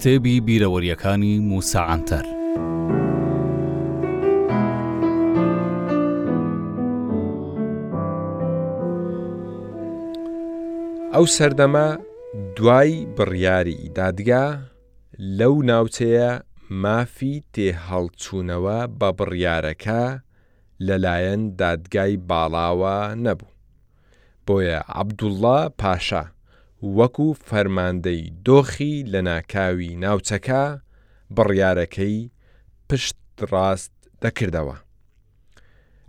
کتێبی بیرەوەریەکانی موسا عەنتەر ئەو سەردەمە دوای بڕیاری دادگا لەو ناوچەیە مافی تێهەڵچوونەوە بە بڕیارەکە لەلایەن دادگای باڵاوە نەبوو، بۆیە عەبدوڵڵا پاشا وەکو فەرماندەی دۆخی لەناکاوی ناوچەکە بڕیارەکەی پشتڕاست دەکردەوە،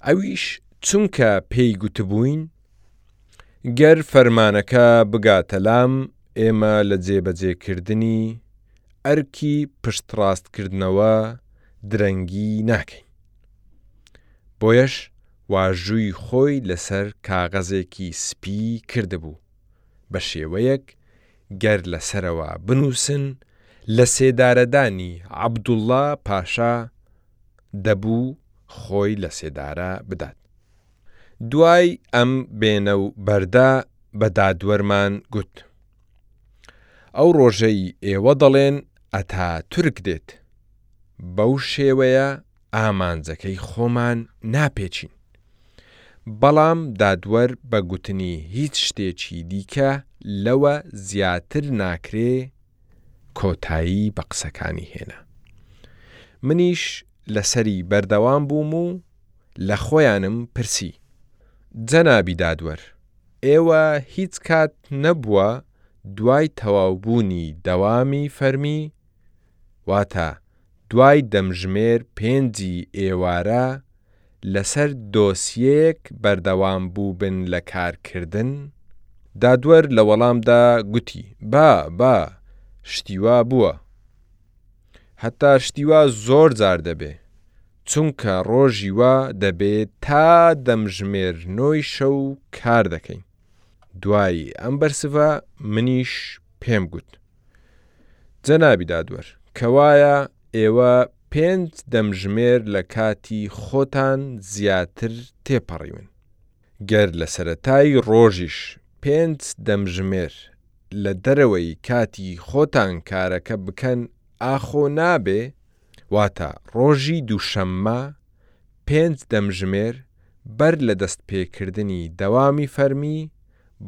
ئەویش چونکە پێی گوتبووین گەر فەرمانەکە بگاتە لام ئێمە لە جێبەجێکردنی ئەرکی پشتڕاستکردنەوە درەنگی ناکەین. بۆیەش واژووی خۆی لەسەر کاغەزێکی سپی کردبوو، بە شێوەیەک گەر لەسەرەوە بنووسن لە سێدارەدانی عەبدوڵڵا پاشا دەبوو خۆی لە سێدارە بدات. دوای ئەم بێنە و بەردە بە دادوەرمان گوت، ئەو ڕۆژەی ئێوە دەڵێن ئەتاتورک دێت، بەو شێوەیە ئامانجەکەی خۆمان ناپێچین. بەڵام دادوەر بە گوتنی هیچ شتێکی دیکە لەوە زیاتر ناکرێ کۆتایی بە قسەکانی هێنا. منیش لەسەری بەردەوام بووم و لە خۆیانم پرسی، جەنابی دادوەر ئێوە هیچ کات نەبووە دوای تەواوبوونی دەوامی فەرمی، واتە دوای دەمژمێر پێنجی ئێوارە لەسەر دۆسیەیەک بەردەوام بووبن لە کارکردن؟ دادوەر لە وەڵامدا گوتی، با، با، شتی وا بووە. هەتا شتی وا زۆر جار دەبێ. چونکە ڕۆژی وا دەبێ تا دەمژمێر نۆی شەو کار دەکەین. دوای ئەم بەرسڤە منیش پێم گوت. جەنابی دادوەر، کەوایە ئێوە پێنج دەمژمێر لە کاتی خۆتان زیاتر تێپەڕیون. گەر لە سەرەتای ڕۆژیش پێنج دەمژمێر لە دەرەوەی کاتی خۆتان کارەکە بکەن ئاخۆ نابێ؟ واتە ڕۆژی دووشەممە پێنج دەمژمێر بەر لە دەستپێکردنی دەوامی فەرمی،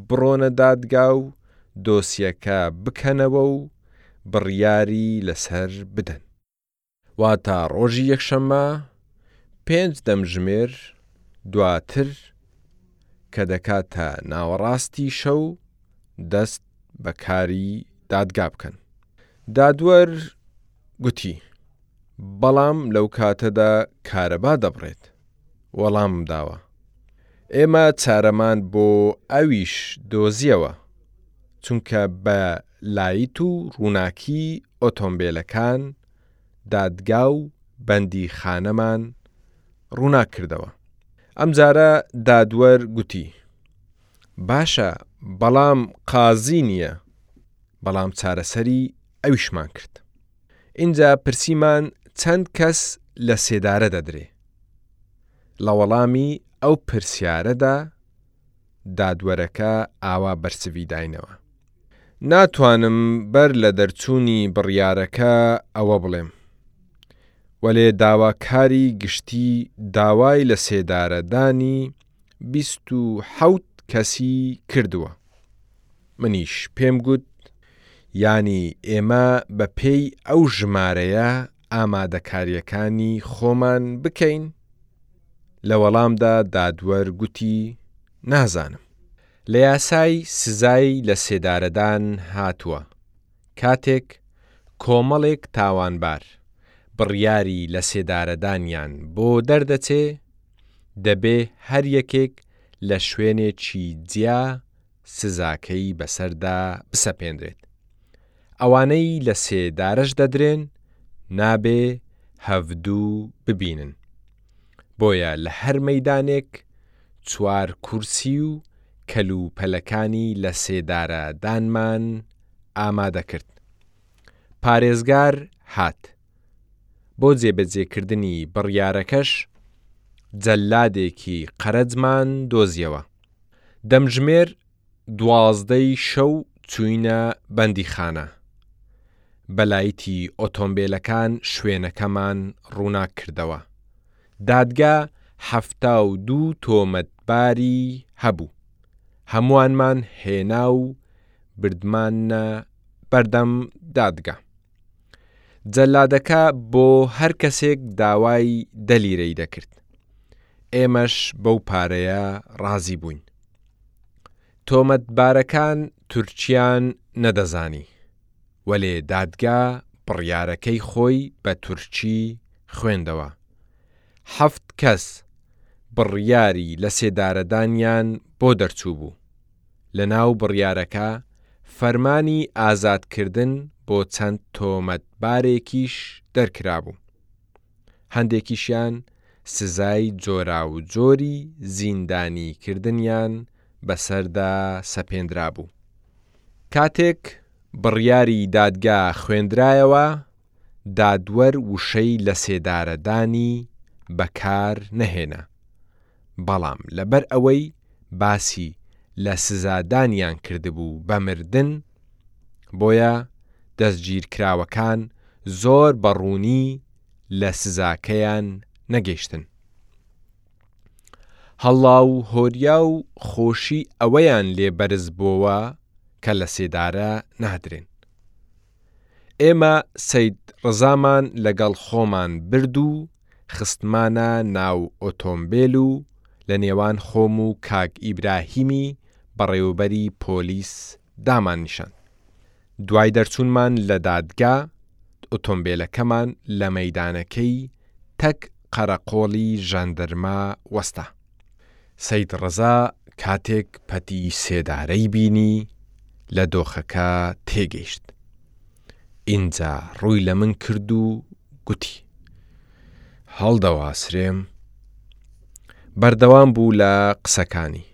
بڕۆنە دادگا و دۆسیەکە بکەنەوە و بڕیاری لەسەر بدەن. واتە ڕۆژی یەکشەممە پێنج دەمژمێر دواتر کە دەکاتە ناوەڕاستی شەو دەست بە کاری دادگا بکەن. دادوەر، گوتی، بەڵام لەو کاتەدا کارەبا دەبڕێت. وەڵامم داوە، ئێمە چارەمان بۆ ئەویش دۆزیەوە، چونکە بە لایت و ڕووناکی ئۆتۆمبێلەکان، دادگا و بەندیخانەمان ڕووناک کردەوە. ئەمجارە دادوەر گوتی، باشە، بەڵام قازی نییە، بەڵام چارەسەری ئەویشمان کرد ئینجا پرسیمان چەند کەس لە سێدارە دەدرێ لە وەڵامی ئەو پرسیارەدا دادوەرەکە ئاوا بەرسڤی داینەوە ناتوانم بەر لە دەرچوونی بڕیارەکە ئەوە بڵێم وەلێ داواکاری گشتی داوای لە سێدارەدانی بیست و حەوت کەسی کردووە. منیش پێم گوت یانی ئێمە بە پێی ئەو ژمارەیە ئامادەکاریەکانی خۆمان بکەین؟ لە وەڵامدا دادوەر گوتی نازانم. لە یاسای سزای لە سێدارەدان هاتووە کاتێک کۆمەڵێک تاوانبار بڕیاری لە سێدارەدانیان بۆ دەردەچێ دەبێ هەر یەکێک لە شوێنێکی جیا سزاکەی بەسەردا بسەپێنرێت. ئەوانەی لە سێدارەش دەدرێن نابێ هەڤدوو ببینن. بۆیە لە هەر مەیدانێک چوار کورسی و کەل و پەلەکانی لە سێدارە دانمان ئامادە کرد. پارێزگار هات. بۆ جێبەجێکردنی بڕیارەکەش جەللادێکی قەرەجمان دۆزیەوە. دەمژمێر دوازدەی شەو چووینە بەندیخانە. بە لایتی ئۆتۆمبێلەکان شوێنەکەمان ڕووناک کردەوە. دادگا حەفتا و دوو تۆمەتباری هەبوو. هەمووانمان هێنا و بردماننە بەردەم دادگا. جەلادەکە بۆ هەر کەسێک داوای دە لیرەی دەکرد ئێمەش بەو پارەیە ڕازی بووین تۆمەتبارەکان تورکیان نەدەزانی وەلێ دادگا بڕیارەکەی خۆی بە تورکی خوێندەوە حەفت کەس بڕیاری لەسێدارەدانیان بۆ دەرچووبوو لەناو بڕیارەکە فەرمانی ئازادکردن بۆ چەند تۆمەتبارێکیش دەرکرابوو، هەندێکیشیان سزای جۆراوجۆری زیندانیکردنیان بەسەردا سەپێندرابوو. کاتێک بڕیاری دادگا خوێندرایەوە، دادوەر وشەی لەسێدارەدانی بەکار نەهێنا، بەڵام لەبەر ئەوەی باسی لە سزادانیان کردبوو بە مردن، بۆیە دەستگیرکراوەکان زۆر بە ڕوونی لە سزاکەیان نەگەیشتن. هەڵا و هۆریا و خۆشی ئەوەیان لێ بەرز بۆوە کە لەسێدارە نادرێن. ئێمە سەید ڕەزامان لەگەڵ خۆمان برد و خستمانە ناو ئۆتۆمبێل و لە نێوان خۆم و کاک ئیبراهیمی بەڕێوەبەری پۆلیس داماننیشان دوای دەرچوونمان لە دادگا ئۆتۆمبێلەکەمان لە مەیدانەکەی تەک قەرەقۆڵی ژاندرما وەستا. سەید ڕەزا کاتێک پەتی سێدارەی بینی لە دۆخەکە تێگەیشت ئینجا ڕووی لە من کرد و گوتی، هەڵدەواسرێم؟ بەردەوام بوو لە قسەکانی،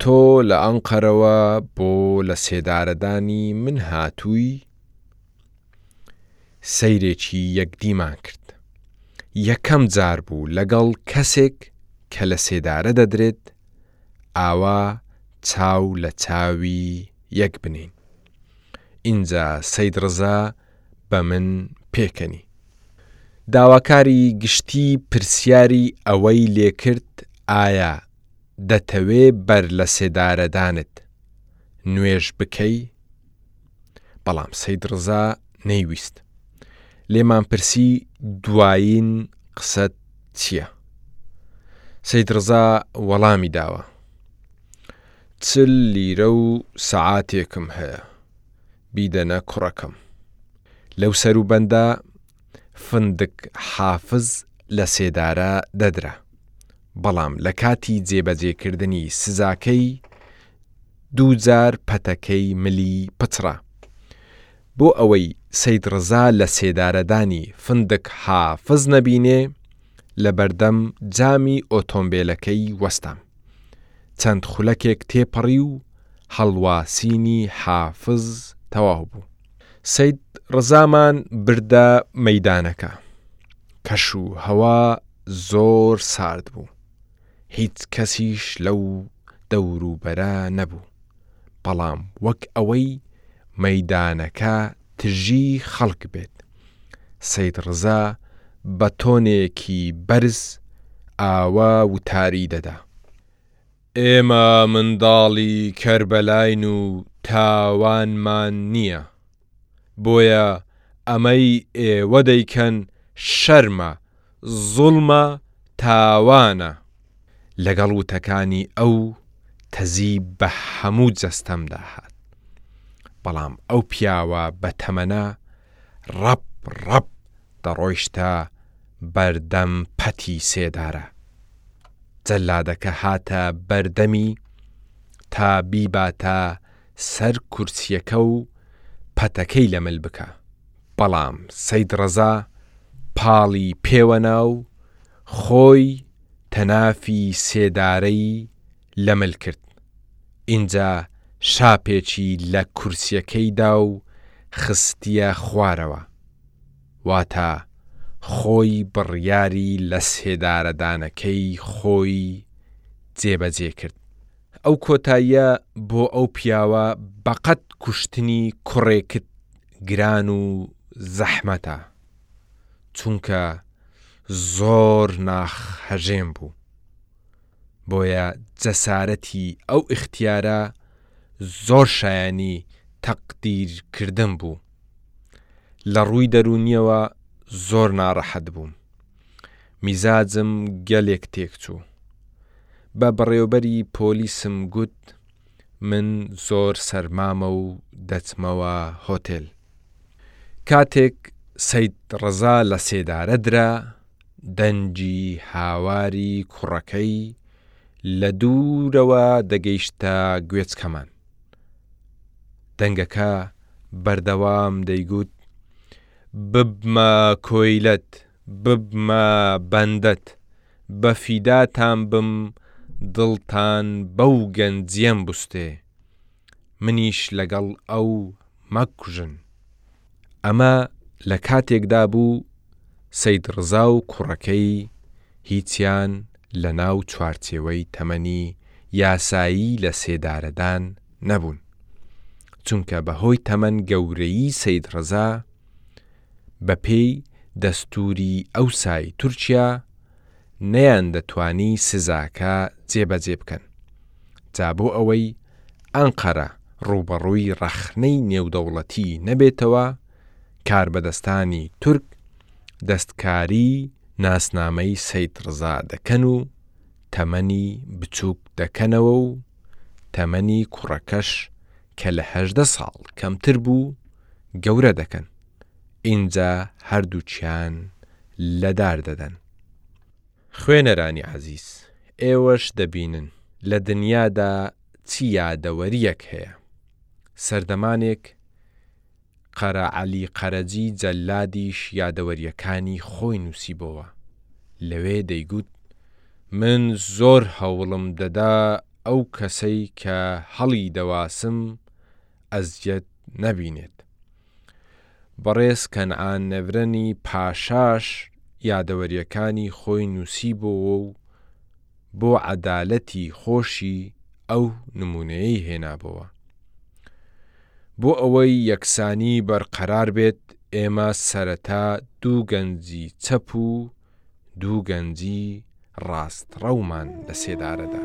تۆ لە ئەنقەرەوە بۆ لە سێدارەدانی من هاتووی؟ سەیرێکی یەکدیمان کرد، یەکەم جار بوو لەگەڵ کەسێک کە لە سێدارە دەدرێت ئاوا چاو لە چاوی یەک بنێین، ئینجا سەید ڕزا بە من پێکەنی داواکاری گشتی پرسیاری ئەوەی لێ کرد ئایا دەتەوێ بەر لە سێدارەدانت نوێژ بکەی؟ بەڵام سەید ڕزا نەیویست لێمان پرسی دوایین قسەت چییە سەید ڕزا وەڵامی داوە چل لیرە و سەعاتێکم هەیە بیدەنە کوڕەکەم لەو سەروبەندە فندک حافز لە سێدارە دەدرا بەڵام لە کاتی جێبەجێکردنی سزاکەی دوو جار پەتەکەی ملی پچڕا بۆ ئەوەی سەید ڕەزا لە سێدارەدانی فندق حافز نەبینێ لە بەردەم جامی ئۆتۆمبێلەکەی وەستام چەند خولەکێک تێپەڕی و هەڵواسینی حافز تەواو بوو سەید ڕەزامان بردە مەیدانەکە کەش و هەوا زۆر سارد بوو هیچ کەسیش لەو دەوروبەرە نەبوو بەڵام وەک ئەوەی مەیدانەکە تژی خەڵک بێت سەید ڕزا بە تۆنێکی بەرز ئاوا وتاری دەدا. ئێمە منداڵی کەربەلاین و تاوانمان نییە. بۆیە ئەمەی ئێوە دەیکەن شەرمە، زوڵمە، تاوانە. لەگەڵ وتەکانی ئەو تەزی بە هەموو جەستەمدا هات. بەڵام ئەو پیاوە بە تەمەنە ڕەپ ڕەپ دەڕۆیشتە بەردەم پەتی سێدارە. جەلادەکە هاتە بەردەمی تا بیباتە سەر کورسیەکە و پەتەکەی لە مل بکا بەڵام سەید ڕەزا پاڵی پێوە نا و خۆی تەنافی سێدارەی لە مل کرد ئینجا شاپێکی لە کورسیەکەی دا و خستیە خوارەوە واتە خۆی بڕیاری لە سێدارەدانەکەی خۆی جێ بەجێ کرد. ئەو کۆتاییە بۆ ئەو پیاوە بەقەد کوشتنی کوڕێکت گران و زەحمەتە چونکە زۆر ناخ هەژێن بوو بۆیە جەسارەتی ئەو ئیختیارە زۆر شایانی تەقدیر کردن بوو لە ڕووی دەروونیەوە زۆر ناڕەحەت بووم. میزاجم گەلێک تێکچوو. بە بەڕێوبەری پۆلیسم گوت من زۆر سەرمامە و دەچمەوە هۆتێل. کاتێک سەید ڕەزا لە سێدارە درا، دەنگی هاواری کوڕەکەی لە دوورەوە دەگەیشتە گوێچکەمان. دەنگەکە بەردەوام دەیگوت. ببمە کۆیلەت، ببمە بەندەت، بە فیداتان بم دڵتان بەو گەنجیەم بوستێ، منیش لەگەڵ ئەو مەکوژن. ئەمە لە کاتێکدا بوو سەید ڕزا و کوڕەکەی هیچیان لە ناو چوارچێوەی تەمەنی یاسایی لە سێدارەدان، نەبوون چونکە بە هۆی تەمەن گەورەیی سەید ڕەزا بە پێی دەستووری ئەوسای تورکیا نەیان دەتوانی سزاکە جێبەجێ بکەن جا بۆ ئەوەی ئەنقەرە ڕووبەڕووی ڕەخنەی نێودەوڵەتی نەبێتەوە کاربەدەستانی تورک دەستکاری ناسنامەی سەید ڕەزا دەکەن و تەمەنی بچووک دەکەنەوە و تەمەنی کوڕەکەش کە لە هەژدە ساڵ کەمتر بوو گەورە دەکەن، ئینجا هەردووکیان لەدار دەدەن. خوێنەرانی ئازیز، ئێوەش دەبینن لە دنیادا چ یادەوەرییەک هەیە، سەردەمانێک، قەرە عەلی قەرەجی جەلادیش یادەوەرییەکانی خۆی نووسیبۆوە، لەوێ دەیگوت، من زۆر هەوڵم دەدا ئەو کەسەی کە هەڵی دەواسم ئەزیەت نەبینێت. بەڕێز کەنعان نەڤرەنی پاشاش یادەوەرییەکانی خۆی نووسیبۆوە و بۆ عەدالەتی خۆشی ئەو نمونەیەی هێنابۆوە. بۆ ئەوەی یەکسانی بەرقەرار بێت ئێمە سەرەتا دوو گەنجی چەپ و دوو گەنجی ڕاستڕەومان لە سێدارەدا.